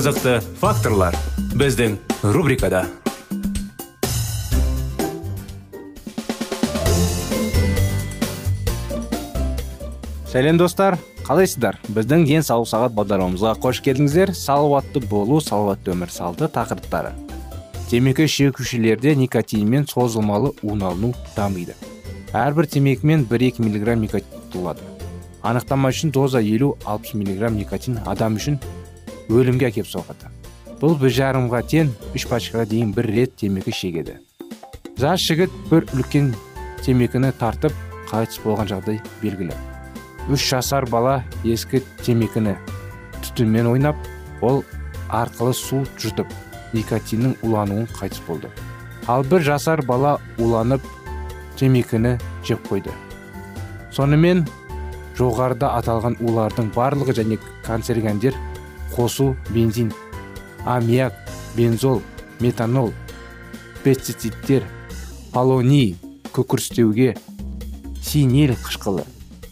Қызықты факторлар біздің рубрикада. Сәлем достар. Қалайсыздар? Біздің денсаулық сағат бағдарламамызға қош келдіңіздер. Салауатты болу салауатты өмір салты тақырыптары. Темекі шегушілерде никотинмен созылмалы улану дамиды. Әрбір темекімен 1-2 мг никотин тұтылады. Анықтама үшін доза 50-60 мг никотин адам үшін өлімге әкеп соғады. Бұл бір жарымға тең үш пачкаға дейін бір рет темекі шегеді. Жас жігіт бір үлкен темекіні тартып қайтыс болған жағдай белгілі. Үш жасар бала ескі темекіні түтінмен ойнап ол арқылы су жұтып никотиннің улануын қайтыс болды. Ал бір жасар бала уланып темекіні жеп қойды. Сонымен жоғарыда аталған улардың барлығы және канцерогендер қосу бензин аммиак бензол метанол пестицидтер полоний күкірістеуге синил қышқылы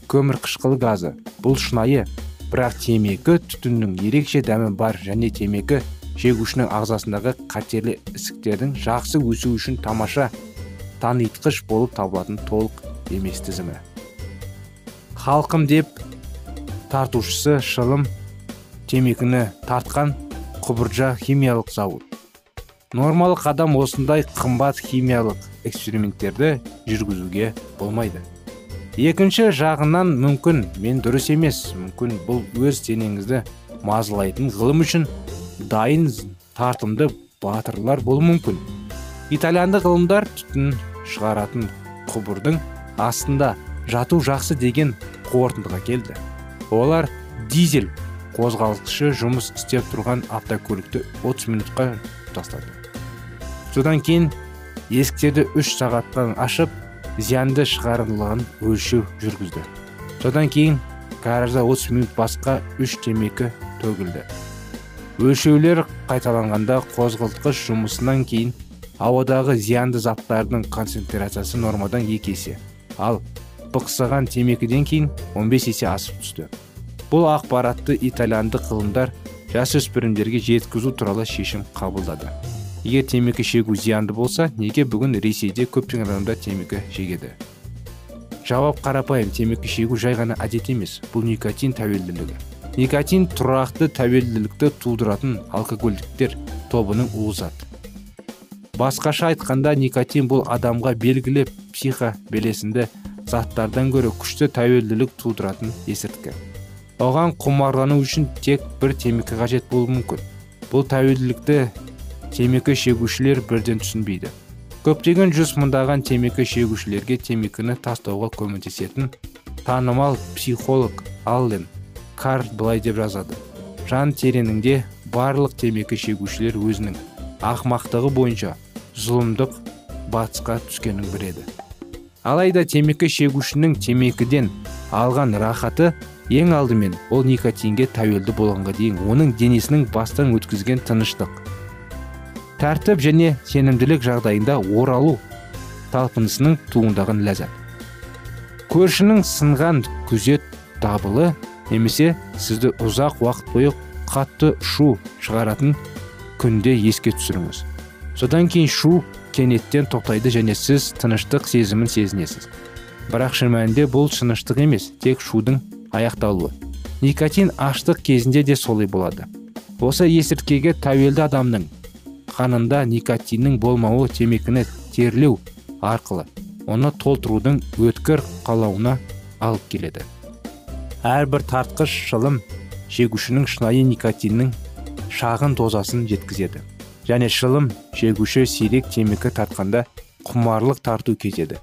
көмір қышқылы газы. Бұл шынайы. Бірақ темекі түтіннің ерекше дәмі бар және темекі шегушінің ағзасындағы қатерлі ісіктердің жақсы өсу үшін тамаша танитқыш болып табылатын толық емес тізімі. Халқым деп тартушысы шылым темекіні тартқан құбыржа химиялық зауыт. Нормалық адам осындай қымбат химиялық эксперименттерді жүргізуге болмайды. Екінші жағынан мүмкін мен дұрыс емес мүмкін бұл өз денеңізді мазалайтын ғылым үшін дайын тартымды батырлар болуы мүмкін. Итальяндық ғылымдар түтін шығаратын құбырдың астында жату жақсы деген қорытындыға келді. Олар дизель қозғалтқышы жұмыс істеп тұрған автокөлікті 30 минутқа тастады. Содан кейін есіктерді үш сағаттан ашып зиянды шығарындылығын өлшеу жүргізді. Содан кейін гаражда 30 минут басқа үш темекі төгілді. Өлшеулер қайталанғанда қозғалтқыш жұмысынан кейін ауадағы зиянды заттардың концентрациясы нормадан екі есе ал бықсыған темекіден кейін 15 есе асып түсті. Бұл ақпаратты итальяндық ғылымдар жасөспірімдерге жеткізу туралы шешім қабылдады. Егер темекі шегу зиянды болса неге бүгін ресейде көптеген адамдар темекі шегеді? Жауап қарапайым темекі шегу жай ғана әдет емес бұл никотин тәуелділігі. Никотин тұрақты тәуелділікті тудыратын алкогольдіктер тобының улы зат басқаша айтқанда никотин бұл адамға белгілі психо белесінді заттардан гөрі күшті тәуелділік тудыратын есірткі. Оған құмарлану үшін тек бір темекі қажет болуы мүмкін. Бұл тәуелділікті темекі шегушілер бірден түсінбейді. Көптеген жүз мыңдаған темекі шегушілерге темекіні тастауға көмектесетін танымал психолог аллен карт былай деп жазады. Жан тереңінде барлық темекі шегушілер өзінің ақмақтығы бойынша зұлымдық батысқа түскенін біледі. Алайда темекі шегушінің темекіден алған рахаты ең алдымен ол никотинге тәуелді болғанға дейін оның денесінің бастан өткізген тыныштық тәртіп және сенімділік жағдайында оралу талпынысының туындаған ләззат. Көршінің сынған күзет дабылы немесе сізді ұзақ уақыт бойы қатты шу шығаратын күнде еске түсіріңіз. Содан кейін шу кенеттен тоқтайды және сіз тыныштық сезімін сезінесіз. Бірақ шын мәнінде бұл тыныштық емес тек шудың аяқталуы. Никотин аштық кезінде де солай болады. Осы есірткіге тәуелді адамның қанында никотиннің болмауы темекіні терлеу арқылы оны толтырудың өткір қалауына алып келеді. Әрбір тартқыш шылым шегушінің шынайы никотиннің шағын дозасын жеткізеді. Және шылым шегуші сирек темекі тартқанда құмарлық тарту кетеді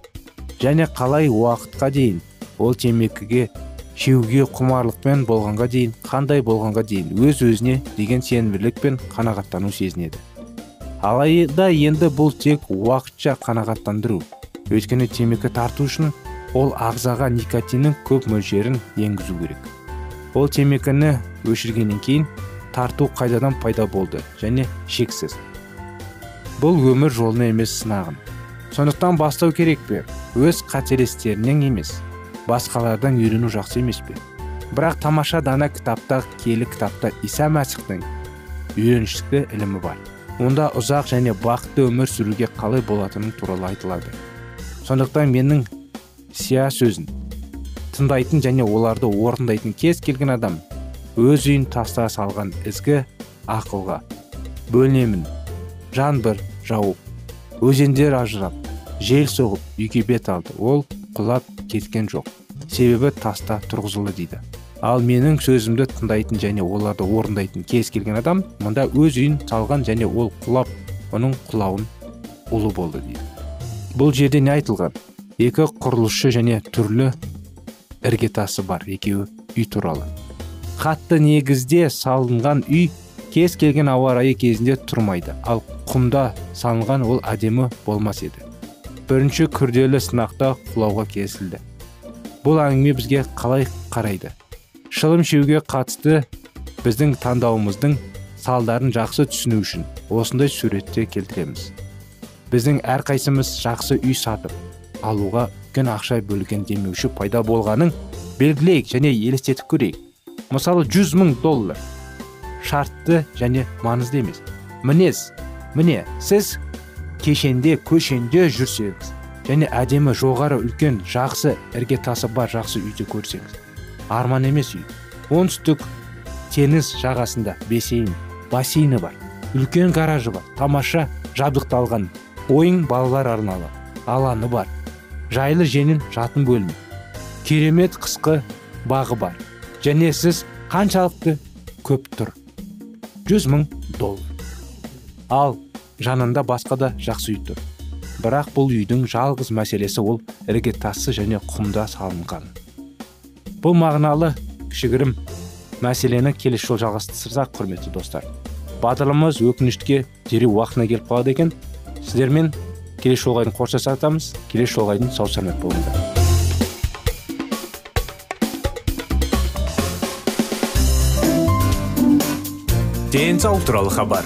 және қалай уақытқа дейін ол темекіге шеуге құмарлықпен болғанға дейін қандай болғанға дейін өз өзіне деген сенімділік пен қанағаттану сезінеді. Алайда енді бұл тек уақытша қанағаттандыру. Өйткені темекі тарту үшін ол ағзаға никотиннің көп мөлшерін енгізу керек. Ол темекіні өшіргеннен кейін тарту қайдадан пайда болды және шексіз. Бұл өмір жолына емес сынағын. Сондықтан бастау керек пе? Өз қателестерінен емес. Басқалардан үйрену жақсы емес пе? Бірақ тамаша дана кітапта келі кітапта иса мәсіхтің үйреншікті ілімі бар. Онда ұзақ және бақытты өмір сүруге қалай болатыны туралы айтылады. Сондықтан менің сия сөзін тыңдайтын және оларды орындайтын кез келген адам өз үйін таста салған ізгі ақылға бөлінемін. Жаңбыр жауып өзендер ажырап жел соғып үйге бет алды. Ол құлап кеткен жоқ. Себебі таста тұрғызылды дейді. Ал менің сөзімді тыңдайтын және оларды орындайтын кез келген адам мұнда өз үйін салған және ол құлап оның құлауын ұлы болды дейді. Бұл жерде не айтылған? Екі құрылысшы және түрлі іргетасы бар екеуі үй туралы. Қатты негізде салынған үй кез келген ауа райы кезінде тұрмайды. Ал құмда салынған ол әдемі болмас еді. Бірінші күрделі сынақта құлауға кесілді. Бұл әңгіме бізге қалай қарайды? Шылым шеуге қатысты біздің таңдауымыздың салдарын жақсы түсіну үшін осындай суретте келтіреміз. Біздің әрқайсымыз жақсы үй сатып алуға үлкен ақша бөлген демеуші пайда болғанын белгілейік және елестетіп көрейік. Мысалы 100 мың доллар. Шартты және маңызды емес. Мінез. Міне сіз кешенде көшенде жүрсеңіз және әдемі жоғары үлкен жақсы іргетасы бар жақсы үйді көрсеңіз арман емес үй. Оңтүстік теңіз жағасында бесейін бассейні бар үлкен гаражы бар тамаша жабдықталған ойын балалар арналы алаңы бар жайлы жеңіл жатын бөлме керемет қысқы бағы бар және сіз қаншалықты көп тұр? Жүз мың доллар. Ал жанында басқа да жақсы үй тұр. Бірақ бұл үйдің жалғыз мәселесі ол іргетасы және құмда салынған. Бұл мағыналы кішігірім мәселені келесі жол жалғастырсақ құрметті достар. Бағдарламамыз өкінішке дереу уақытына келіп қалады екен. Сіздермен келесі жолға дейін қоштасатамыз. Келесі жолға дейін сау саламат болыңыздар. Денсаулық туралы хабар.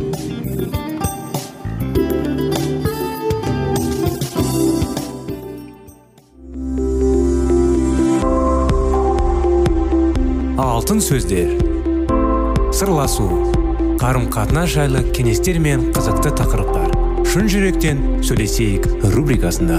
Алтын сөздер. Сырласу қарым қатынас жайлы кеңестер мен қызықты тақырыптар. Шын жүректен сөйлесейік рубрикасында.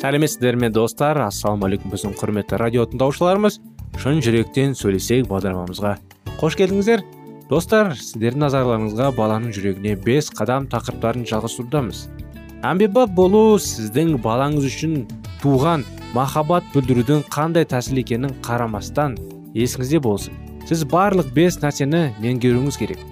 Сәлеметсіздер ме достар? Ассалаумағалейкум біздің құрметті радио тыңдаушыларымыз шын жүректен сөйлесейік бағдарламамызға. Қош келдіңіздер. Достар сіздердің назарларыңызға баланың жүрегіне бес қадам тақырыптарын жалғастырудамыз. Әмбебап болу сіздің балаңыз үшін туған махаббат білдірудің қандай тәсіл екенін қарамастан есіңізде болсын. Сіз барлық бес нәрсені меңгеруіңіз керек.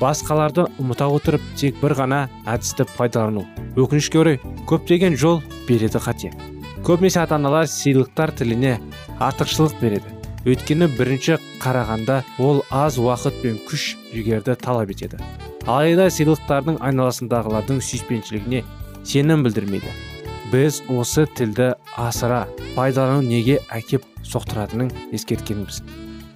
Басқаларды ұмыта отырып тек бір ғана әдісті пайдалану. Өкінішке орай көптеген жол береді қате. Көбінесе ата аналар сыйлықтар тіліне артықшылық береді. Өйткені бірінші қарағанда ол аз уақыт пен күш жігерді талап етеді. Алайда сыйлықтардың айналасындағылардың сүйіспеншілігіне сенім білдірмейді. Біз осы тілді асыра пайдалану неге әкеп соқтыратынын ескерткенбіз.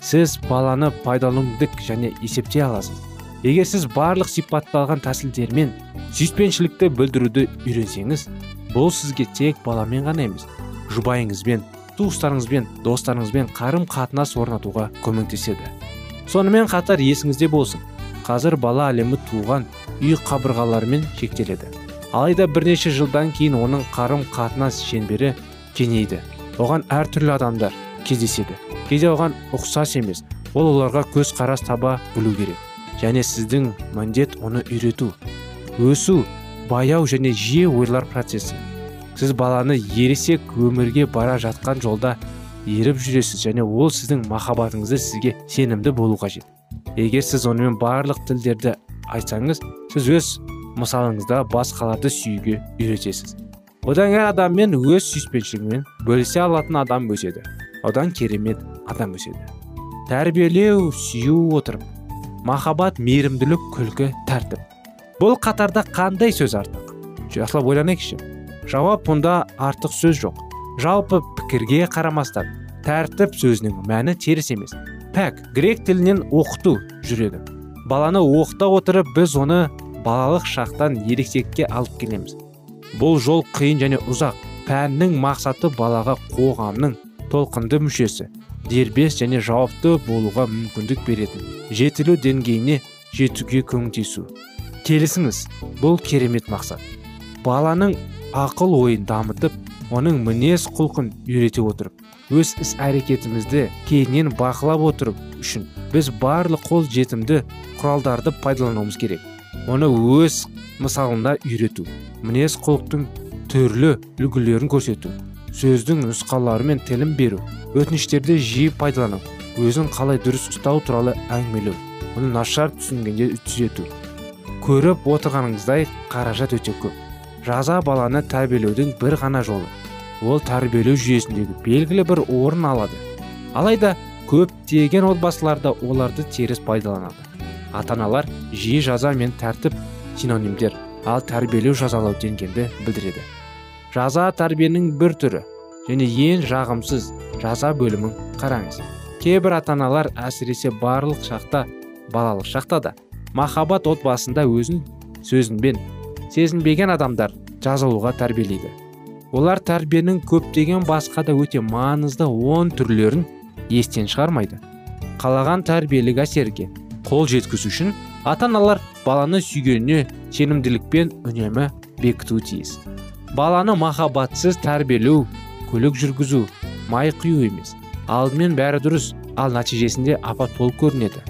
Сіз баланы пайдалануды және есептей аласыз. Егер сіз барлық сипатталған тәсілдермен сүйіспеншілікті білдіруді үйренсеңіз бұл сізге тек баламен ғана емес жұбайыңызбен туыстарыңызбен достарыңызбен қарым қатынас орнатуға көмектеседі. Сонымен қатар есіңізде болсын. Қазір бала әлемі туған үй қабырғаларымен шектеледі. Алайда бірнеше жылдан кейін оның қарым қатынас шеңбері кеңейді. Оған әртүрлі адамдар кездеседі. Кейде оған ұқсас емес ол оларға көз қарас таба білу керек. Және сіздің міндет оны үйрету өсу баяу және жиі ойлар процесі. Сіз баланы ересек өмірге бара жатқан жолда еріп жүресіз және ол сіздің махаббатыңызды сізге сенімді болу қажет. Егер сіз онымен барлық тілдерді айтсаңыз сіз өз мысалыңызда басқаларды сүюге үйретесіз. Одан кейін адаммен өз сүйіспеншілігімен бөлісе алатын адам өседі. Одан керемет адам өседі. Тәрбиелеу сүю отырып махаббат мейірімділік күлкі тәртіп. Бұл қатарда қандай сөз артық? Жақсылап ойланайықшы. Жауап бұнда артық сөз жоқ. Жалпы пікірге қарамастан тәртіп сөзінің мәні теріс емес. Пәк грек тілінен оқыту жүреді. Баланы оқыта отырып біз оны балалық шақтан ересекке алып келеміз. Бұл жол қиын және ұзақ. Пәннің мақсаты балаға қоғамның толқынды мүшесі дербес және жауапты болуға мүмкіндік беретін жетілу деңгейіне жетуге көмектесу келісіңіз. Бұл керемет мақсат. Баланың ақыл ойын дамытып оның мінез құлқын үйрете отырып өз іс әрекетімізді кейіннен бақылап отырып үшін біз барлық қол жетімді құралдарды пайдалануымыз керек. Оны өз мысалында үйрету мінез құлықтың түрлі үлгілерін көрсету сөздің нұсқалары мен тілін беру өтініштерді жиі пайдалану өзін қалай дұрыс ұстау туралы әңгімелеу оны нашар түсінгенде түзету. Көріп отырғаныңыздай қаражат өте көп. Жаза баланы тәрбиелеудің бір ғана жолы. Ол тәрбиелеу жүйесіндегі белгілі бір орын алады. Алайда көптеген отбасыларда оларды теріс пайдаланады. Ата аналар жиі жаза мен тәртіп синонимдер ал тәрбиелеу жазалау дегенді білдіреді. Жаза тәрбиенің бір түрі және ең жағымсыз жаза бөлімін қараңыз. Кейбір ата аналар әсіресе барлық шақта балалық шақта да махаббат отбасында өзін сөзінбен сезінбеген адамдар жазылуға тәрбиелейді. Олар тәрбиенің көптеген басқа да өте маңызды он түрлерін естен шығармайды. Қалаған тәрбиелік әсерге қол жеткізу үшін ата аналар баланы сүйгеніне сенімділікпен үнемі бекітуі тиіс. Баланы махаббатсыз тәрбиелеу көлік жүргізу май құю емес алдымен бәрі дұрыс ал нәтижесінде апат болып көрінеді.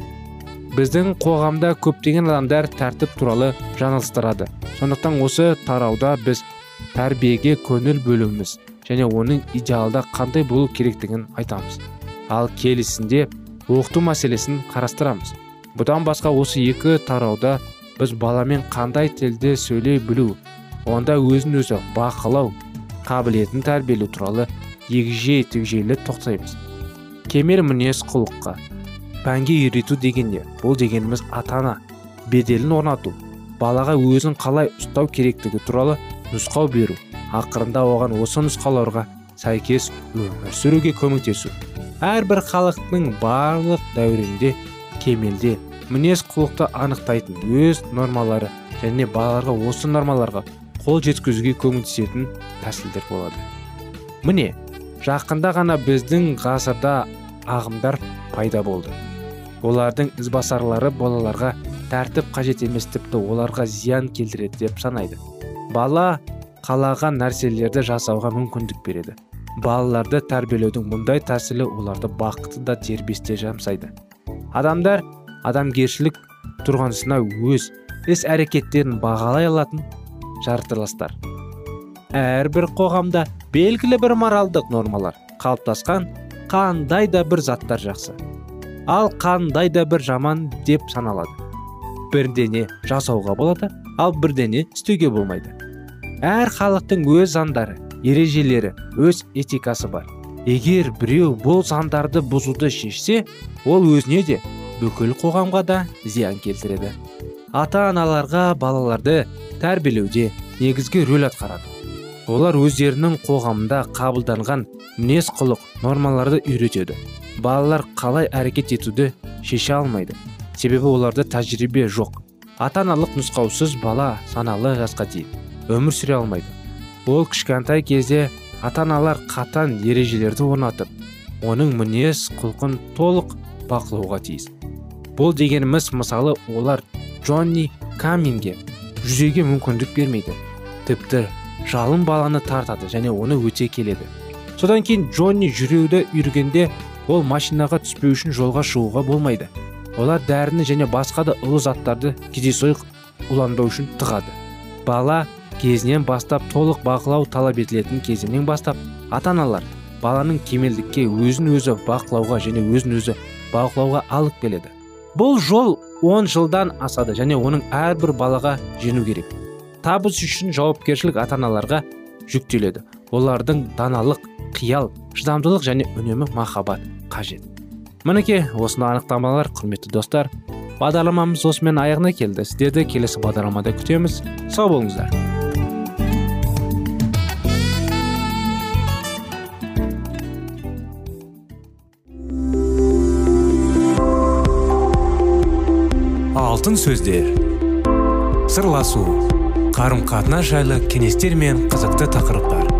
Біздің қоғамда көптеген адамдар тәртіп туралы жаңылыстырады. Сондықтан осы тарауда біз тәрбиеге көңіл бөлуіміз және оның идеалда қандай болу керектігін айтамыз. Ал келісінде оқыту мәселесін қарастырамыз. Бұдан басқа осы екі тарауда біз баламен қандай тілде сөйлей білу онда өзін өзі бақылау қабілетін тәрбиелеу туралы егжей тегжейлі тоқтаймыз. Кемел мінез құлыққа пәнге үйрету дегенде бұл дегеніміз ата ана беделін орнату балаға өзін қалай ұстау керектігі туралы нұсқау беру ақырында оған осы нұсқауларға сәйкес өмір сүруге көмектесу. Әрбір халықтың барлық дәуренде кемелде мінез құлықты анықтайтын өз нормалары және балаларға осы нормаларға қол жеткізуге көмектесетін тәсілдер болады. Міне жақында ғана біздің ғасырда ағымдар пайда болды. Олардың ізбасарлары балаларға тәртіп қажет емес тіпті оларға зиян келтіреді деп санайды. Бала қалаған нәрселерді жасауға мүмкіндік береді. Балаларды тәрбиелеудің мұндай тәсілі оларды бақытты да дербесте жұмсайды адамдар адамгершілік тұрғысына өз іс әрекеттерін бағалай алатын жаратылыстар әрбір қоғамда белгілі бір моральдық нормалар қалыптасқан қандай да бір заттар жақсы. Ал қандай да бір жаман деп саналады. Бірдене жасауға болады ал бірдене істеуге болмайды. Әр халықтың өз заңдары ережелері өз этикасы бар. Егер біреу бұл заңдарды бұзуды шешсе ол өзіне де бүкіл қоғамға да зиян келтіреді. Ата аналарға балаларды тәрбиелеуде негізгі рөл атқарады. Олар өздерінің қоғамында қабылданған мінез құлық нормаларды үйретеді. Балалар қалай әрекет етуді шеше алмайды. Себебі оларда тәжірибе жоқ. Ата аналық нұсқаусыз бала саналы жасқа дейін өмір сүре алмайды. Ол кішкентай кезде ата аналар қатаң ережелерді орнатып оның мінез құлқын толық бақылауға тиіс. Бұл дегеніміз мысалы олар джонни каминге жүзеге мүмкіндік бермейді. Тіпті жалын баланы тартады және оны өте келеді. Содан кейін джонни жүруді үйрегенде ол машинаға түспеу үшін жолға шығуға болмайды. Олар дәріні және басқа да ұлы заттарды кездейсойқ уланбау үшін тығады. Бала кезінен бастап толық бақылау талап етілетін кезеңнен бастап ата аналар баланың кемелдікке өзін өзі бақылауға және өзін өзі бақылауға алып келеді. Бұл жол 10 жылдан асады және оның әрбір балаға жену керек. Табыс үшін жауапкершілік ата аналарға жүктеледі. Олардың даналық қиял шыдамдылық және үнемі махаббат қажет. Мінекей осындай анықтамалар құрметті достар. Бағдарламамыз осымен аяғына келді. Сіздерді келесі бағдарламада күтеміз. Сау болыңыздар. Алтын сөздер. Сырласу. Қарым қатынас жайлы кеңестер мен қызықты тақырыптар.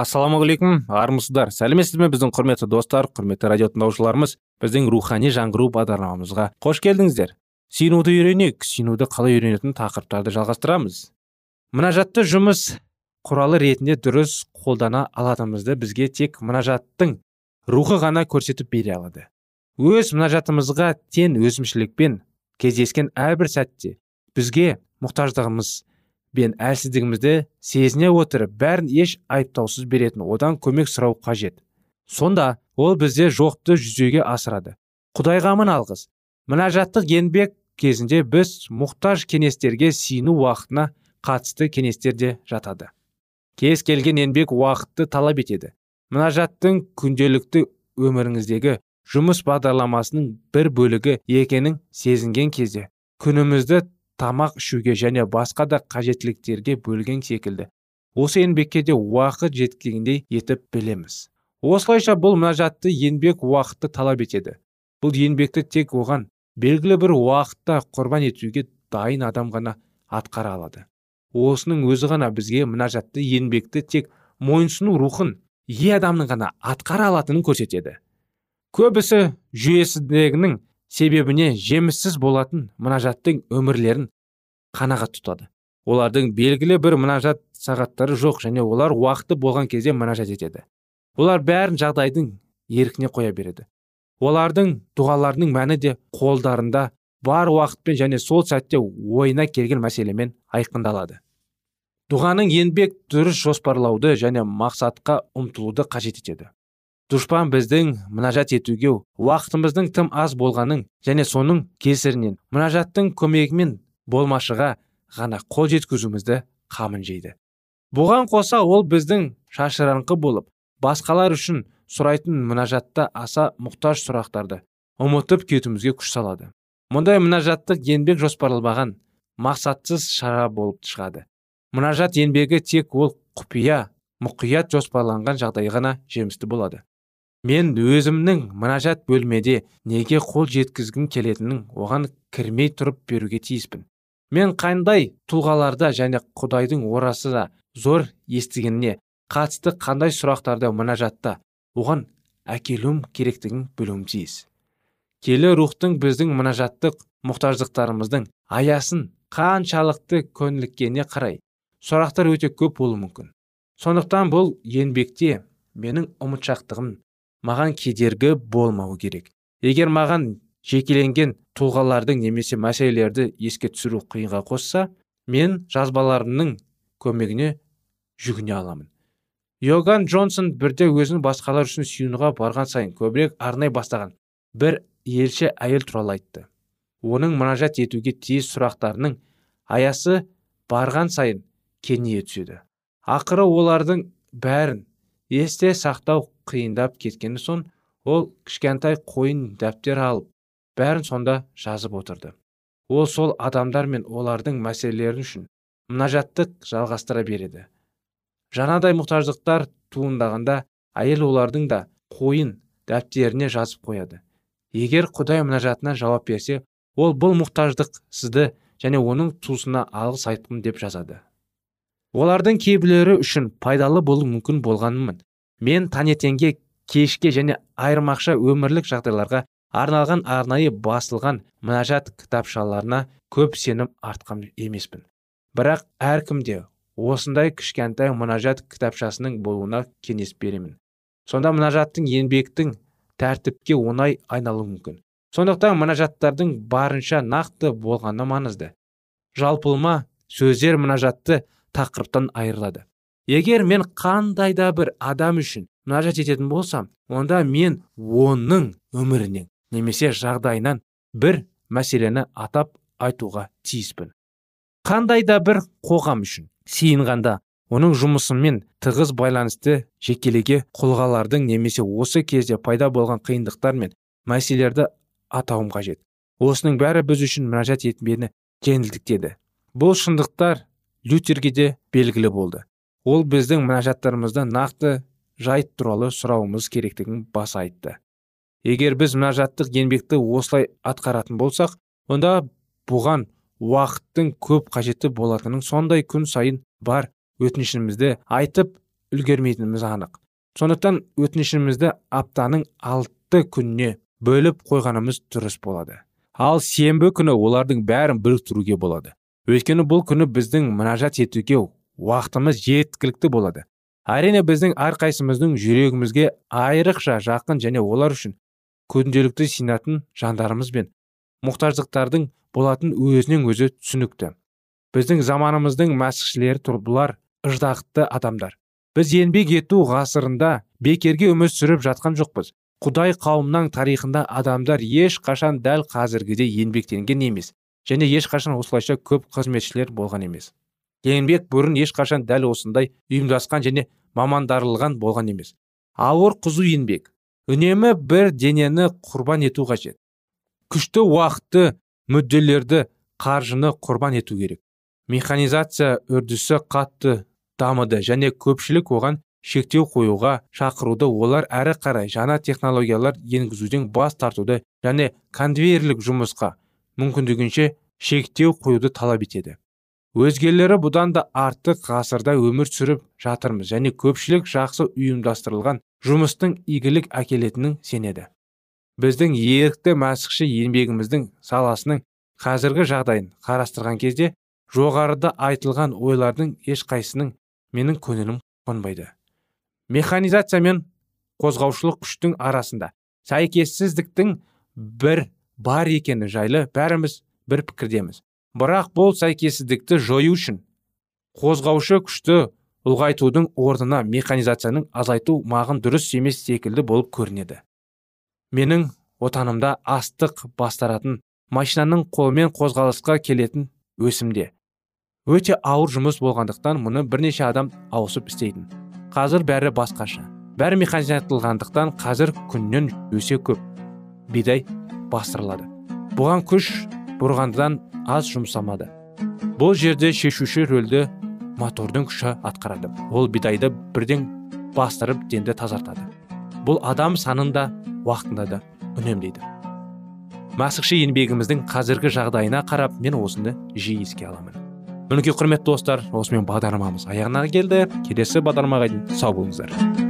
Ассалаумағалейкум армысыздар. Сәлеметсіз бе біздің құрметті достар құрметті радио тыңдаушыларымыз? Біздің рухани жаңғыру бағдарламамызға қош келдіңіздер. Сенуді үйренейік сенуді қалай үйренетін тақырыптарды жалғастырамыз. Мұнажатты жұмыс құралы ретінде дұрыс қолдана алатынымызды бізге тек мұнажаттың рухы ғана көрсетіп бере алады. Өз мұнажатымызға тен өзімшілікпен кездескен әрбір сәтте бізге мұқтаждығымыз бен әлсіздігімізді сезіне отырып бәрін еш айыптаусыз беретін одан көмек сұрау қажет. Сонда ол бізде жоқты жүзеге асырады. Құдайға мың алғыс мұнажаттық еңбек кезінде біз мұқтаж кеңестерге сүйіну уақытына қатысты кеңестер де жатады. Кез келген еңбек уақытты талап етеді. Мұнажаттың күнделікті өміріңіздегі жұмыс бағдарламасының бір бөлігі екенін сезінген кезде күнімізді тамақ ішуге және басқа да қажеттіліктерге бөлген секілді. Осы еңбекке де уақыт жеткендей етіп білеміз. Осылайша бұл мұнажатты еңбек уақытты талап етеді. Бұл еңбекті тек оған белгілі бір уақытта құрбан етуге дайын адам ғана атқара алады. Осының өзі ғана бізге мұнажатты еңбекті тек мойынсыну рухын е адамның ғана атқара алатынын көрсетеді. Көбісі жүйесіздігінің себебіне жеміссіз болатын мұнажаттың өмірлерін қанағат тұтады. Олардың белгілі бір мұнажат сағаттары жоқ және олар уақыты болған кезде мұнажат етеді. Олар бәрін жағдайдың еркіне қоя береді. Олардың дұғаларының мәні де қолдарында бар уақытпен және сол сәтте ойына келген мәселемен айқындалады. Дұғаның еңбек дұрыс жоспарлауды және мақсатқа ұмтылуды қажет етеді. Дұшпан біздің мұнажат етуге уақытымыздың тым аз болғанын және соның кесірінен мұнажаттың көмегімен болмашыға ғана қол жеткізуімізді қамын жейді. Бұған қоса ол біздің шашыраңқы болып басқалар үшін сұрайтын мұнажатта аса мұқтаж сұрақтарды ұмытып кетуімізге күш салады. Мұндай мұнажаттық еңбек жоспарланбаған мақсатсыз шара болып шығады. Мұнажат еңбегі тек ол құпия мұқият жоспарланған жағдай ғана жемісті болады. Мен өзімнің мұнажат бөлмеде неге қол жеткізгім келетінін оған кірмей тұрып беруге тиіспін. Мен қандай тұлғаларда және құдайдың орасы да зор естігеніне қатысты қандай сұрақтарды мұнажатта оған әкелуім керектігін білуім тиіс. Келі рухтың біздің мұнажаттық мұқтаждықтарымыздың аясын қаншалықты көніліккеніне қарай сұрақтар өте көп болуы мүмкін. Сондықтан бұл еңбекте менің ұмытшақтығым маған кедергі болмауы керек. Егер маған жекеленген тұлғалардың немесе мәселелерді еске түсіру қиынға қосса мен жазбаларымның көмегіне жүгіне аламын. Йоган джонсон бірде өзін басқалар үшін сүйінуға барған сайын көбірек арнай бастаған бір елші әйел туралы айтты. Оның мұнажат етуге тиіс сұрақтарының аясы барған сайын кеңейе түседі. Ақыры олардың бәрін есте сақтау қиындап кеткені соң ол кішкентай қойын дәптер алып бәрін сонда жазып отырды. Ол сол адамдар мен олардың мәселелері үшін мұнажаттық жалғастыра береді. Жаңадай мұқтаждықтар туындағанда әйел олардың да қойын дәптеріне жазып қояды. Егер құдай мұнажатына жауап берсе ол бұл мұқтаждық сізді және оның туысына алғыс айтқым деп жазады. Олардың кейбіреулері үшін пайдалы болуы мүмкін болғанымен мен таңертеңге кешке және айырмақша өмірлік жағдайларға арналған арнайы басылған мұнажат кітапшаларына көп сенім артқан емеспін. Бірақ әркімде осындай кішкентай мұнажат кітапшасының болуына кеңес беремін. Сонда мұнажаттың еңбектің тәртіпке оңай айналуы мүмкін. Сондықтан мұнажаттардың барынша нақты болғаны маңызды. Жалпылма сөздер мұнажатты тақырыптан айырылады. Егер мен қандай да бір адам үшін мұнажат ететін болсам онда мен оның өмірінен немесе жағдайынан бір мәселені атап айтуға тиіспін. Қандай да бір қоғам үшін сиынғанда оның жұмысымен тығыз байланысты жекелеге құлғалардың немесе осы кезде пайда болған қиындықтар мен мәселелерді атауым қажет. Осының бәрі біз үшін мұнажат етмені жеңілдіктеді. Бұл шындықтар лютерге де белгілі болды. Ол біздің мұнажаттарымызда нақты жайт туралы сұрауымыз керектігін баса айтты. Егер біз мұнажаттық еңбекті осылай атқаратын болсақ онда бұған уақыттың көп қажеті болатынын сондай күн сайын бар өтінішімізді айтып үлгермейтініміз анық. Сондықтан өтінішімізді аптаның алты күніне бөліп қойғанымыз дұрыс болады. Ал сенбі күні олардың бәрін біріктіруге болады. Өйткені бұл күні біздің мұнажат етуге уақытымыз жеткілікті болады. Әрине біздің әрқайсымыздың жүрегімізге айрықша жақын және олар үшін күнделікті синатын жандарымыз бен мұқтаждықтардың болатын өзінен өзі түсінікті. Біздің заманымыздың мәсіхшілері тұрбылар ыждақты адамдар. Біз еңбек ету ғасырында бекерге өмір сүріп жатқан жоқпыз. Құдай қауымның тарихында адамдар ешқашан дәл қазіргідей еңбектенген емес және ешқашан осылайша көп қызметшілер болған емес. Еңбек бұрын ешқашан дәл осындай ұйымдасқан және мамандарылған болған емес. Ауыр қызу еңбек. Үнемі бір денені құрбан ету қажет. Күшті уақытты мүдделерді қаржыны құрбан ету керек. Механизация үрдісі қатты дамыды және көпшілік оған шектеу қоюға шақыруды олар әрі қарай жаңа технологиялар енгізуден бас тартуды және конвейерлік жұмысқа мүмкіндігінше шектеу қоюды талап етеді. Өзгелері бұдан да артық ғасырда өмір сүріп жатырмыз және көпшілік жақсы ұйымдастырылған жұмыстың игілік әкелетінін сенеді. Біздің ерікті мәсіхші еңбегіміздің саласының қазіргі жағдайын қарастырған кезде жоғарыда айтылған ойлардың ешқайсының менің көңілім қонбайды. Механизация мен қозғаушылық күштің арасында сәйкессіздіктің бір бар екені жайлы бәріміз бір пікірдеміз. Бірақ бұл сәйкессіздікті жою үшін қозғаушы күшті ұлғайтудың орнына механизацияның азайту мағын дұрыс емес секілді болып көрінеді. Менің отанымда астық бастаратын машинаның қолмен қозғалысқа келетін өсімде өте ауыр жұмыс болғандықтан мұны бірнеше адам ауысып істейтін. Қазір бәрі басқаша. Бәрі механизацияланғандықтан қазір күннен өсе көп. Бидай бастырылады. Бұған күш бұрғандан аз жұмсамады. Бұл жерде шешуші рөлді мотордың күші атқарады. Ол бидайды бірден бастырып денді тазартады. Бұл адам санын да уақытында да үнемдейді. Масықшы еңбегіміздің қазіргі жағдайына қарап мен осыны жиі еске аламын. Мінекей құрметті достар осымен бағдарламамыз аяғына келді. Келесі бағдарламаға дейін сау болыңыздар.